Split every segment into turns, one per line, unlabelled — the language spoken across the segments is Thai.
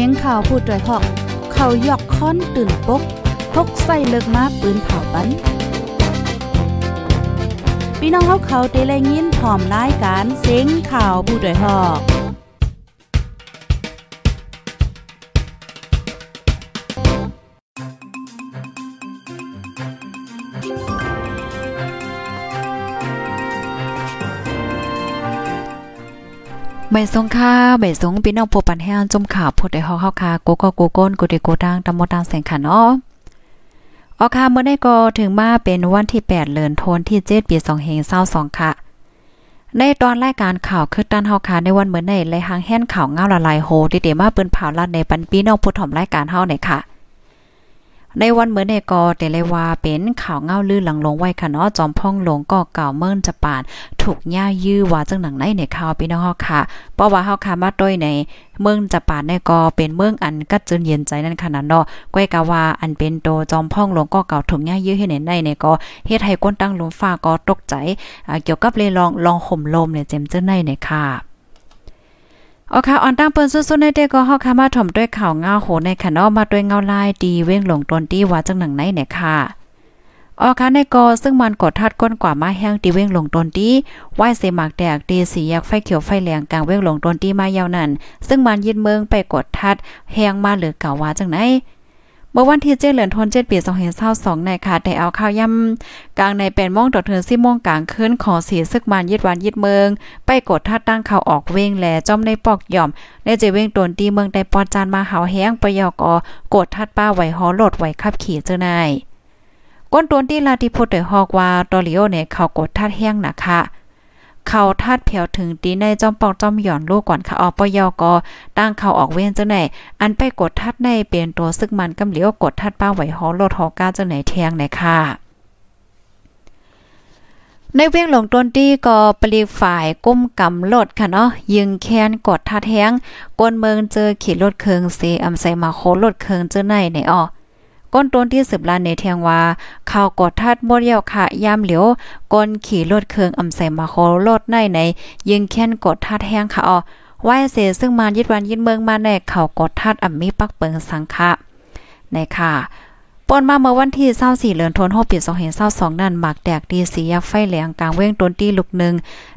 เสียงข่าวผู้ด้วยหอก เขายอกค้อนตื่นปกพกใส่เลิกมาปืนเผาปันพี่น้องเขาเขาเตะแลยินพร้อมรายการเสียงข่าวผู้ด้วยหอก
ใบสงค่าใบสงพี่น้องผู้ปันแห้งจมข่าวพูดได้ฮอกเฮาคาโกโกโกโก้นกูดิโกดังตำมดดังแสงขันเนาะออค่ะเมื่อได้ก็ถึงมาเป็นวันที่ 8เดือนธันวาคมที่7ปี2022ค่ะ ในตอนรายการข่าวคือตันเฮาค่ะในวันเมื่อในไลหางแห่นข่าวเงาละลายโหที่เดมาเปิ้นเผาลัดในปันพี่น้องผู้ถ่อมรายการเฮาไหนค่ะ ในวันเมื่อในกอแต่เลยว่าเป็นข่าวเงาลือหลังลงไว้ค่ะเนาะจอมพ่องหลงก็เก่าเมิ่นจะปานถูกย่ายื้อว่าจังหนังในในข่าวพี่น้องเฮาค่ะเพราะว่าเฮาค่ะมาด้วยในเมืองจะปานในกอเป็นเมืองอันกัดจนเย็นใจนั่นขนาดเนาะก้อยกะว่าอันเป็นโตจอมพ่องหลงก็เก่าถูกย่ายื้อให้ในในในก็เฮ็ดให้ก้นตั้งลมฟ้าก็ตกใจเกี่ยวกับเลยลองลองห่มลมเนี่ยเจมเจ้าในในค่ะ ออค่ะออนตั้งเปิ้นสุดๆในเด็กก็ฮอกค่ะมาถ่อมด้วยข่าวเงาโหในคะเนาะมาด้วยเงาลายดีเว้งหลงตนตี้ว่าจังหนังไหนเนี่ยค่ะออค่ะในกอซึ่งมันกดทัดก้นกว่ามาแห้งตีเว้งหลงตนตี้ไหว้เสมักแดกตีสียักไฟเขียวไฟแรงกลางเว้งหลงตนตี้มายาวนั่นซึ่งมันยึดเมืองไปกดทัดแห้งมาหรือเก่าว่าจังไหน เมื่อวันที่เจ็ดเหลือนทนเจ็ดปีสองเห็นเศร้าสองในค่ะได้เอาข้าวย่ำกลางในเป็นม่องต่อเถือซี่ม่วงกลางคืนขอสีซึกมันยึดวันยึดเมือง ไปกดท่าตั้งเขาออกเว้งแลจอมในปอกหย่อมในเจเว้งตนตีเมืองได้ปอจานมาหาวแห้งปยอกอกดทัดป้าไหวหอโหลดไหวขับขี่เจ้านายก้นตนที่ลาติพุทธฮอกว่าตอลิโอเนี่ยเขากดทัดแห้งนะคะ เขาทัดเผียวถึงตีในจอมปอกจอมหย่อนลูกก่อนค่ะออปยอกอตั้งเขาออกเว้นจังไหนอันไปกดทัดในเป็นตัวซึกมันกำเหลียวกดทัดป้าไหวหอโลดหอกาจังไหนแทงไหนค่ะในเวียงหลงต้นตี้ก็ปลีฝ่ายก้มกำลดค่ะเนาะยิงแค้นกดทัดแห้งก้นเมืองเจอขี่รถเคืองเซอำใส่มาโครถเคืองเจอในในอ้อ ก้นต้นที่สืบลานในเทียงว่าข่าวกดทัดมดเยาวค่ะยามเหลียวก้นขี่รถเครื่องอำใส่มาโครถในในยิงแค้นกดทัดแห้งค่ะอ๋อไหวเสซึ่งมายึดวันยึดเมืองมาในข่าวกดทัดอ่ำมีปักเปิงสังคะในค่ะปนมาเมื่อวันที่24เดือนธันวาคมปี2022นั้นหมักแดกดีสียักไฟแหลงกลางเว้งต้นตีลูกหนึ่ง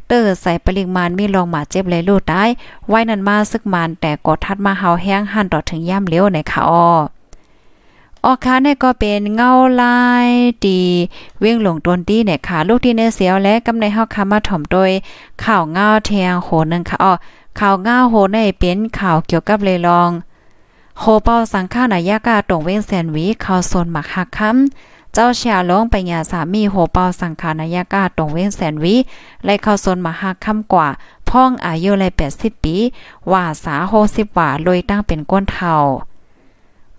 เตอร์ใส่ปริมาณมีรองหมาเจ็บเลยลูกได้ไว้นั้นมาซึกมันแต่กดทัดมาเฮาแห้งหันต่อถึงย่ำเลี้ยวในค่ะอ้อ ออค่ะเนี่ยก็เป็นเงาลายดีเวียงหลงตนตี้เนี่ยค่ะ ลูกที่ในเสียวและกำในเฮาคามาถ่อมโดยข่าวเงาแทงโหนึงค่ะอ๋อข่าวเงาโหในเป็นข่าวเกี่ยวกับเลยลองโคเป้าสังฆานายากาตรงเว้งแสนวีข่าวโซนหมักหักคำเจ้าเชียลงไปญาสามีโหเปาสังขานายากาตรงเว้งแสนวีไลเข้าโซนมาหักคำกว่า พ่องอายุเลย80ปี ว่าสา60ว่าลอยตั้งเป็นก้นเท่า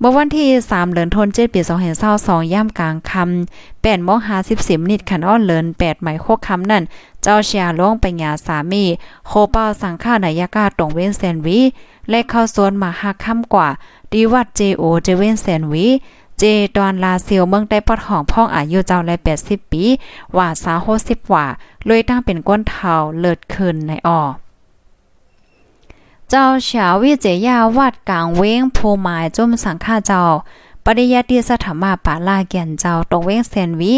เมื่อวันที่ 3เดือนธันวาคมปี2022ย่ำกลางค่ำ8โมง50นิดคันอ้อนเลิน8ไหมายโคกคำนั่น เจ้าเชียลงไปหยาสามี โคเป้าสังฆานายกาตรงเว้นแซนวี และเข้าสวนมาหักค่ำกว่า ดีวัดเจโอเจเว้นแซนวีเจดอนลาเซียวเมืองได้ปอดห้องพ่องอายุเจ้าและ80 ปี ว่าสา60ว่าเลยตั้งเป็นก้นเทาเลิศขึ้นในออ เจ้าเฉาวิเจยาวัดกลางเว้งโพหมายจุ่มสังฆาเจ้าปริยัติสถามาปาลาแก่นเจ้าตรงเว้งเซนวิ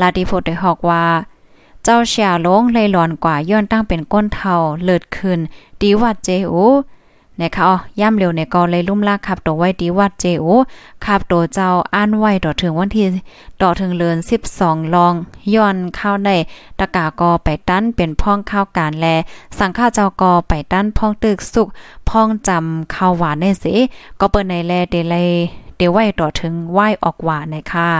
ลาดิโพได้ฮอกว่า เจ้าเฉาลงเลยหลอนกว่าย้อนตั้งเป็นก้นเทาเลิดขึ้นดีวัดเจโอ นะคะอ๋อย่ำเร็วในกอเลยลุ่มลากขับตัวไว้ดีวัดเจโอขับตัวเจ้าอ่านไว้ต่อถึงวันที่ต่อถึงเลือน12 ลอง ย้อนเข้าในตะกากอไปตั้นเป็นพ่องข้าวการแล สังฆาเจ้ากอไปตั้นพ่องตึกสุกพ่องจำข้าวหวานในสิก็เปิ้นในแลเดเลยเดไว้ต่อถึงไหว้ออกหวานในค่ะ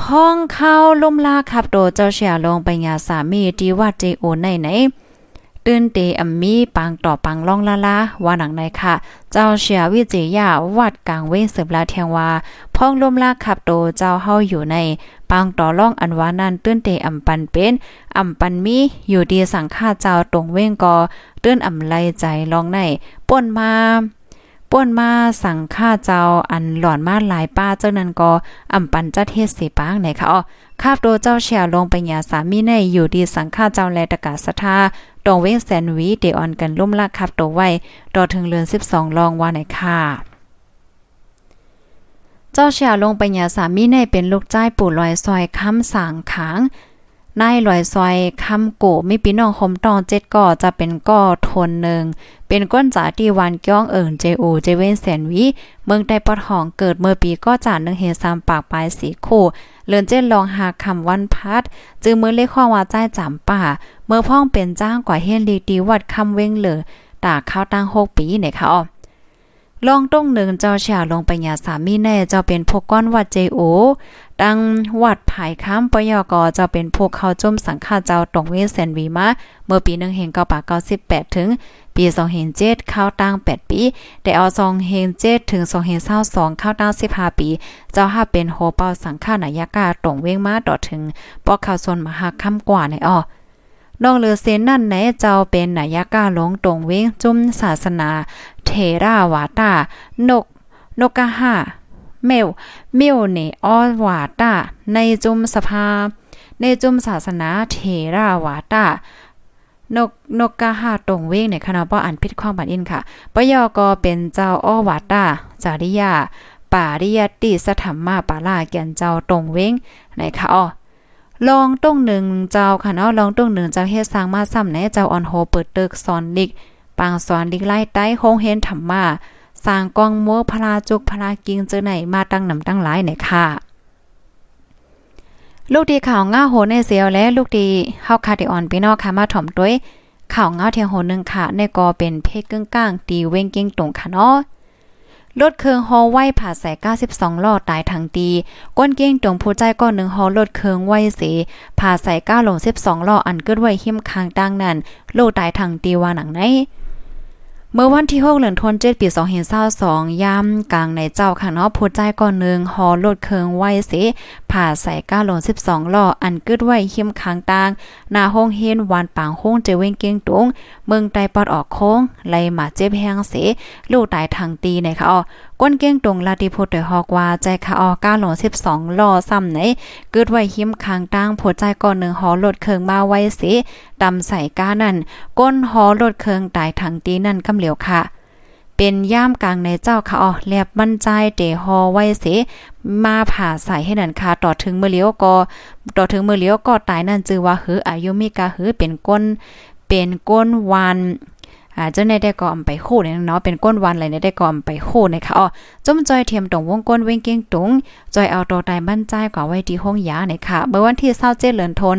พ่องเข้าลุ่มลาขับโดเจ้าเสียลงไปงาสามีดีวัดเจโอในไหน ตื้นเตอำมีปังต่อปังล่องละละว่าหนังในค่ะ เจ้าเชียวิจิยาวัดกลางเว้สืบลาเทียงว่าพ้องลมลากขับโตเจ้าเฮาอยู่ในปังต่อล่องอันวานั้นตื้นเตอำปันเป็นอำปันมีอยู่ดีสังฆาเจ้าตรงเว้งกอตื้นอำไลใจลองในป่นมาป่นมาสั่งค่าเจ้าอันหลอนมาหลายป้าเจ้านั้นก็อ่ำปันจัดเทศสิปางไหนคะอ๋อคาบโดเจ้าเชียลงไปหยาสามีในอยู่ดีสังฆาเจ้าแลตะกาสทา ตองเวงแซนวีเดออนกันล่มลากคับตัวไว้ต่อถึงเรือน 12 ลองว่าไหนค่ะเจ้าเชียลงไปหยาสามีในเป็นลูกจ้ายปู่ลอยซอยค้ำสางขาง นายลอยซอยคำโกมีพี่น้องคมตองเจ็ดก่อจะเป็นก่อทนหนึ่ง เป็นก้นจ่าที่วันก้องเอิงเจโอเจเวนแสนวีเมืองใต้ปอดหองเกิดเมื่อปีก็จ่าหนึ่งเฮซามปากปลายสีคู่เลือนเจ็ดลองหาคำวันพัด จึงมือเลขข้อว่าใจจำป่า เมื่อพ่องเป็นจ้างกว่าเฮนลีดีวัดคำเว้งเหลือตาข้าวตั้งหกปีเนี่ยค่ะ ลองต้งหนึ่งเจ้าเฉียลงไปยาสามีแน่เจ้าเป็นพวกก้อนวัดเจโอดังวัดภายค้ำปยกอเจะเป็นพวกเขาจมสังฆาเจ้าตรงเวสเซนวีมาเมื่อปีหนึ่งเฮงเก้าปากเก้าสิบแปดถึง ปีสองเฮงเจ็ดเข้าตั้งแปดปี แต่เอาสองเฮงเจ็ดถึงสองเฮงเศร้าสองเข้าตั้งสิบห้าปี เจ้าห้าเป็นโฮเปาสังฆานายกาตรงเวงมาต่อถึงปอกข่าวส่วนมหาค่ำกว่าในอ้อนอกเลือเซนนั่นไหนเจ้าเป็นนายกาหลงตรงเวงจุมศาสนา เทราวาตานก นกกะห้าเมลเมลเนออวาตาในจุมสภา ในจุมศาสนาเทราวาตานกนกกาหาตรงเวงในคณะป้ออันพิษความบันอินค่ะปยอกอเป็นเจ้าอ้อวาตาจาริยาปาริยติสถัมมาปาลาแก่นเจ้าตรงเวงในค่ะอ้อลองต้งหนึ่งเจ้าค่ะเนาะลองต้งหนึ่งเจ้าเฮ็ดสร้างมาซ้ำในเจ้าออนโฮเปิดตึกสอนลิก ปางสอนลิไล่ใต้โฮงเฮนธรรมาสร้างกองมัวพลาจุกพลากิงเจอไหนมาตั้งนำตั้งหลายไหนค่ะลูกดีข่าวง่าโหในเสียวและลูกดีเฮาคาดิออนพี่น้องค่ะมาถ่อมด้วยข่าวง่าเทียงโหนึงค่ะในกอเป็นเพกกึ่งก้างตีเว้งเก่งตรงค่ะเนาะรถเครื่องฮอไว้ผ่าใส่92ล้อตายทางตีก้นเก้งตรงผู้ใจก้อนหนึ่งฮอรถเครื่องไว้สีผ่าใส่9ลง12ล้ออันเกิดไว้หิมคางดังนั้นโลตายทางตีว่าหนังไหน เมื่อวันที่6เดือนธันวาคมปี2022ยามกลางในเจ้าค่ะเนาะผู้ใจก่อนนึงฮอรถเครื่องไว้สิผ่าใส่ก้าหลน12ล้ออันกึดไว้หิมค้างตาง หน้าห้องเฮนวานปางห้องเจเวงเกียงตงเมืองใต้ปอดออกโค้งไลมาเจ็บแห้งเสลูกตายทางตีในค่ะอ๋อก้นเก้งตรงลาติโพุทธฮอกว่าใจค่ะออก้าหลง12ล้อซ้ำไหนเกิดไว้หิมคางตางผู้ใจก่อนหนึ่งฮอรถเคืองมาไว้สิดำใส่ก้านั่นก้นฮอรถเคืองตายทางตีนั่นกำเหลียวค่ะเป็นย่ามกลางในเจ้าค่ะอ๋อแลบมั่นใจเตฮอไว้เสมาผ่าใส่ให้นั่นค่ะต่อถึงมือเลี้ยวก็ต่อถึงมือเลี้ยวก็ตายนั่นจือว่าหืออายุมีกาหือเป็นก้น เป็นก้นวัน อ่าเจ้าในได้ก็อำไปโคเนี่ยเนาะเป็นก้นวันอะไรในได้ก็อำไปโคนะคะอ๋อจมจอยเทียมตรงวงก้นเว้งเก้งตุงจอยเอาตัวตายมั่นใจกว่าไว้ที่ห้องยาเนี่ยค่ะเมื่อวันที่27เดือนธัน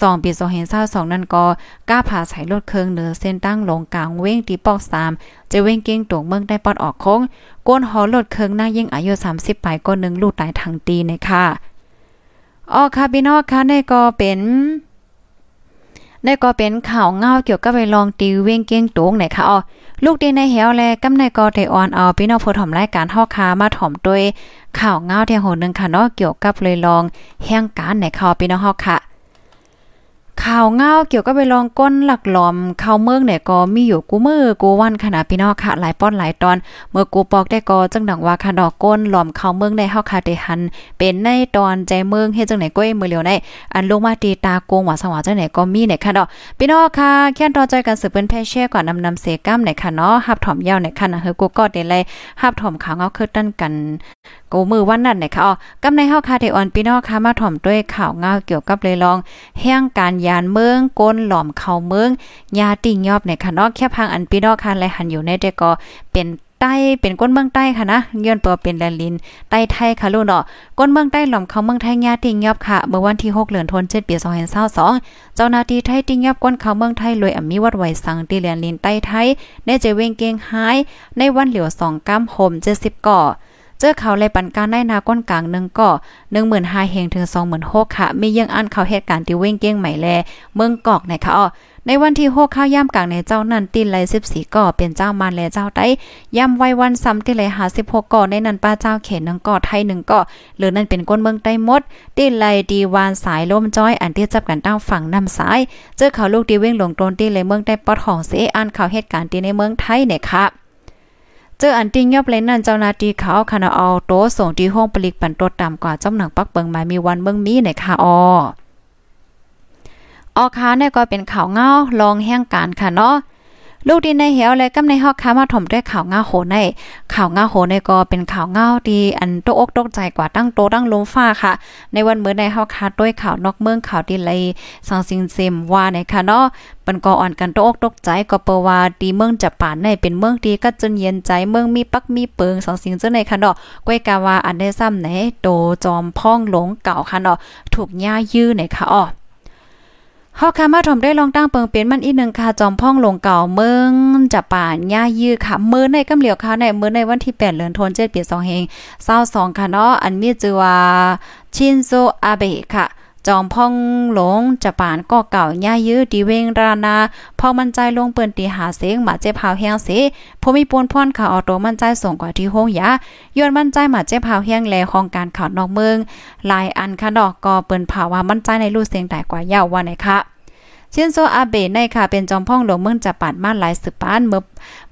วาคมปี2022นั่นก็กล้าผ่าใส่รถเครื่องเหนือเส้นตั้งลงกลางเว้งตีปอก3จะเว้งเก้งตุงเมืองได้ปอดออกโค้งก้นหอรถเครื่องหน้ายิ่งอายุ30ปลายก้นนึงลูกตายทางตีเนี่ยค่ะอ๋อค่ะพี่น้องค่ะนี่ก็เป็น ได้ก็เป็นข่าวเงาเกี่ยวกับไปลองตีเว้งเก้งตงไหนคะอ๋อลูกดีในเหวแลกำในก็ไดออนเอาพี่น้องผู้ถ่อมรายการฮอกคามาถ่อมด้วยข่าวเงาเที่ยงโหนึงค่ะเนาะเกี่ยวกับเลยลองแห่งการไหนค่ะพี่น้องฮอกค่ะ ข่าวเงาเกี่ยวกับไปลองก้นหลักหลอมข้าวเมืองเนี่ยก็มีอยู่กูมือกูวันขนาดพี่น้องค่ะหลายป้อนหลายตอน เมื่อกูปอกได้ก็จังดังว่าค่ะดอกก้นหลอมข้าวเมืองได้เฮาค่ะได้หัน เป็นในตอนใจเมืองเฮ็ดจังไหนก้อยมือเหลียวในอันลงมาตีตาโกงหว่าสว่าจังไหนก็มีเนี่ยค่ะดอกพี่น้องค่ะแค่นต่อใจกันสืบเปิ้นแพ่แช่ก่อนนำนำเสกัมเนี่ยค่ะเนาะฮับถอมยาวเนี่ยค่ะนะเฮอกูก็ได้เลยฮับถอมข่าวเงาคือตั้นกันกูมือวันนั้นเนี่ยค่ะอ๋อกำในเฮาค่ะได้ออนพี่น้องค่ะมาถ่อมด้วยข่าวเงาเกี่ยวกับเลยลองแห่งการยานเมืองก้นหล่อมเข้าเมืองยาติ่งยอบเนี่ยค่ะเนาะแค่พังอันพี่น้องค่ะและหันอยู่ในแต่ก็เป็นใต้เป็นก้นเมืองใต้ค่ะนะย้อนเปิเป็นแลนลินใต้ไทยค่ะลูกเนาะก้นเมืองใต้หล่อมเขาเมืองไทยญาติงยอบค่ะ เมื่อวันที่ 6 เดือนธันวาคมปี2022เจ้าหน้าที่ไทยติงยอบก้นเขาเมืองไทยลอยอมีวัดไหวสังตีแลนลินใต้ไทยในเจเวงเกงหายในวันเหลียว2ก้ามโฮม70ก่อ เจอเขาเลยปันการได้นาก้นกลางหนึ่งก็หนึ่งหมื่นห้าเฮงถึงสองหมื่นหกค่ะ มียังอันเขาเหตุการณ์ที่เว้งเก้งใหม่แลเมืองกอกในคะอ๋อในวันที่หกข้าวย่ำกลางในเจ้านันตีนไรสิบสี่ก่อเป็นเจ้ามันแลเจ้าได้ย่ำไว้วันซ้ำที่ไรหาสิบหกก่อในนั้นป้าเจ้าเขนหนึ่งก่อไทยหนึ่งก่อหรือนั่นเป็นก้นเมืองใต้มดตีนไรดีวานสายลมจ้อยอันที่จับกันตั้งฝั่งนำสาย เจอเขาลูกดีเว้งหลงตนตีเลยเมืองใต้ปอดของเสอันเขาเหตุการณ์ที่ในเมืองไทยเนี่ยค่ะ เจออันติยอบเลนนั่นเจ้านาทีเขาคณะเอาโตส่งที่ห้องปลิกปันตัวต่ำกว่าจำหนังปักเบิงหมายมีวันเมืองมีในค่ะออออค้าเนี่ยก็เป็นข่าวเงาลองแห่งการค่ะเนาะ ลูกดินในเหวและกำในฮอกค้ามาถมด้วยข่าวง่าโหในข่าวง่าโหในก็เป็นข่าวง่าดีอันตกอกตกใจกว่าตั้งโตตั้งลมฟ้าค่ะ ในวันเมื่อในฮอกค้าด้วยข่าวนอกเมืองข่าวดีเลยสังสิงเซมว่าในค่ะเนาะปันก็อ่อนกันตกอกตกใจก็เปว่าดีเมืองจะป่านในเป็นเมืองดีก็จนเย็นใจเมืองมีปักมีเปิงสังสิงเจ้าในค่ะเนาะก้วยกาวาอันได้ซ้ำไหนโตจอมพ่องหลงเก่าค่ะเนาะถูกย่ายื้อในค่ะอ้อ เฮาค่ะมาถมได้ลองตั้งเปิงเป็นมันอีกนึงค่ะจอมพ่องลงเก่าเมืองจะป่านย่ายื้อค่ะมื้อในกำเหลียวค่ะในมื้อในวันที่8เดือนธันวาคม7ปี2เฮง22ค่ะเนาะอันมีชื่อว่าชินโซอาเบะค่ะ จอมพ่องหลงจะป่านก็เก่าย่ายื้อดีเวงรานาพอมันใจลงเปิ้นตีหาเสียงมาเจ็บหาวแฮงเสผู้มีปูนพ่อนข่าออโตมันใจส่งกว่าที่ห้องยาย้อนมันใจมาเจ็บหาวแฮงแลของการข่าวนอกเมืองหลายอันค่ะดอกก็เปิ้นภาวะมันใจในรูเสียงแต่กว่ายาว่าไหนค่ะ เชินโซอาเบะในค่ะเป็นจอมพ่องหลวงเมืองจะปัดมาหลายสืบปานเมื่อ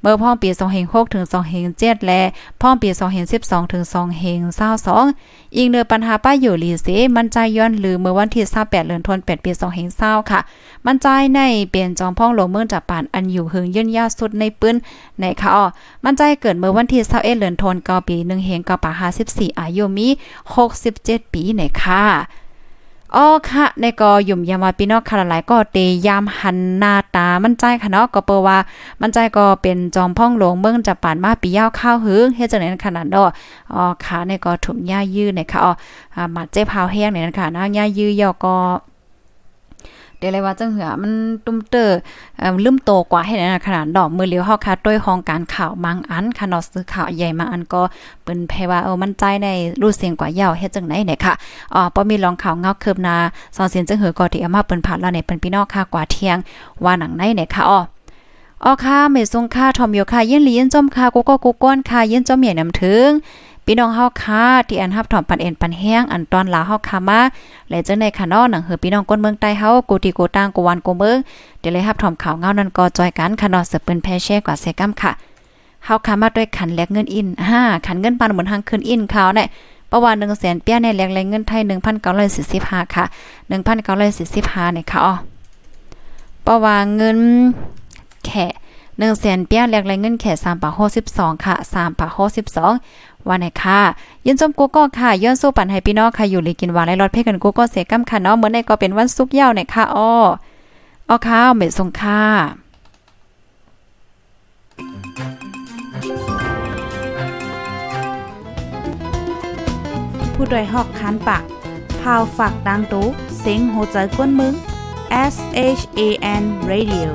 เมื่อพ่องปี2006ถึง2007และพ่องปี2012ถึง2022อีกเนื้อปัญหาป้าอยู่ลีเสมันใจย้อนหรือเมื่อวันที่28เดือนธันวาคมปี2020ค่ะ มันใจในเป็นจอมพ่องหลวงเมืองจะปานอันอยู่หึงยืนยาวสุดในปื้นในค่ะอ๋อมันใจเกิดเมื่อวันที่21เดือนธันวาคมปี1เฮงกับปา54อายุมี67ปีในค่ะ อ๋อค่ะในก็ยุ่มยามาพี่น้องค่ะหลายก็เตยามหันหน้าตามันใจค่ะเนาะก็เปว่า มันใจก็เป็นจอมพ่องหลวงเมืองจะปานมาปียาวข้าวหึงเฮ็ดจังได๋ขนาดดออ๋อค่ะในก็ถุงย่ายื้อในค่ะอ๋อมาเจ็บพาวแห้งในนั้นค่ะนะย่ายื้อยอก็ เดี๋ยวเลยว่าจังเหือมันตุ้มเตอร์ลืมโตกว่าให้นะขนาดดอกมือเลี้ยวเฮาค่ะด้วยของการข่าวมังอันค่ะนาะซื้อข่าวใหญ่มาอันก็เปิ้นแพว่าเออมันใจในรู้เสียงกว่าเยาวเฮ็ดจังไหนเนี่ยค่ะอ๋อบ่มีรองข่าวเงาเคืบนาสอนเสียนจังเหือก็ที่เอามาเปิ้นผ่านแล้วเนี่ยเป็นพี่น้องค่ะกว่าเที่ยงว่าหนังไหนเนี่ยค่ะอ๋ออ๋อค่ะเมซุงค่ะทอมโยค่ะยินลียินจมค่ะกูก็กูก้อนค่ะยินจมเหมียนำถึง พี่น้องเฮาค่ะที่อันฮับถอมปันเอ็นปันแห้งอันตอนลาเฮาค่ะมาและจังในค่ะเนาะหนังเฮอพี่น้องคนเมืองใต้เฮากูติกูตางกูวันกูเมืองเดี๋ยวเลยฮับถอมข่าวเงานั้นก็จอยกันค่ะเนาะสืบปืนแพแช่กว่าเซกัมค่ะเฮาค่ะมาด้วยขันแลกเงินอิน5ขันเงินปันเหมือนทางขึ้นอินข่าวเนี่ยประวัติ1แสนเปี้ยในแลกแรงเงินไทย1,945ค่ะ1,945เนี่ยค่ะอ๋อประวัติเงินแค่หนึ่งแสนเปี้ยแลกแรงเงินแค่สามปากหกสิบสองค่ะสามปากหกสิบสอง ว่าไหนค่ะยินจมกูก็ค่ะย้อนสู้ปันให้พี่น้องค่ะอยู่ลีกินหวานและรถเพ่กันกูก็เสียกัมค่ะเนาะเหมือนในก็เป็นวันสุกยาวในค่ะอ้ออ้อข้าวเม็ดทรงค่ะ
ผู้ดยหอกคันปากพาวฝากดังตู้เสียงโหใจกวนมึง S H A N Radio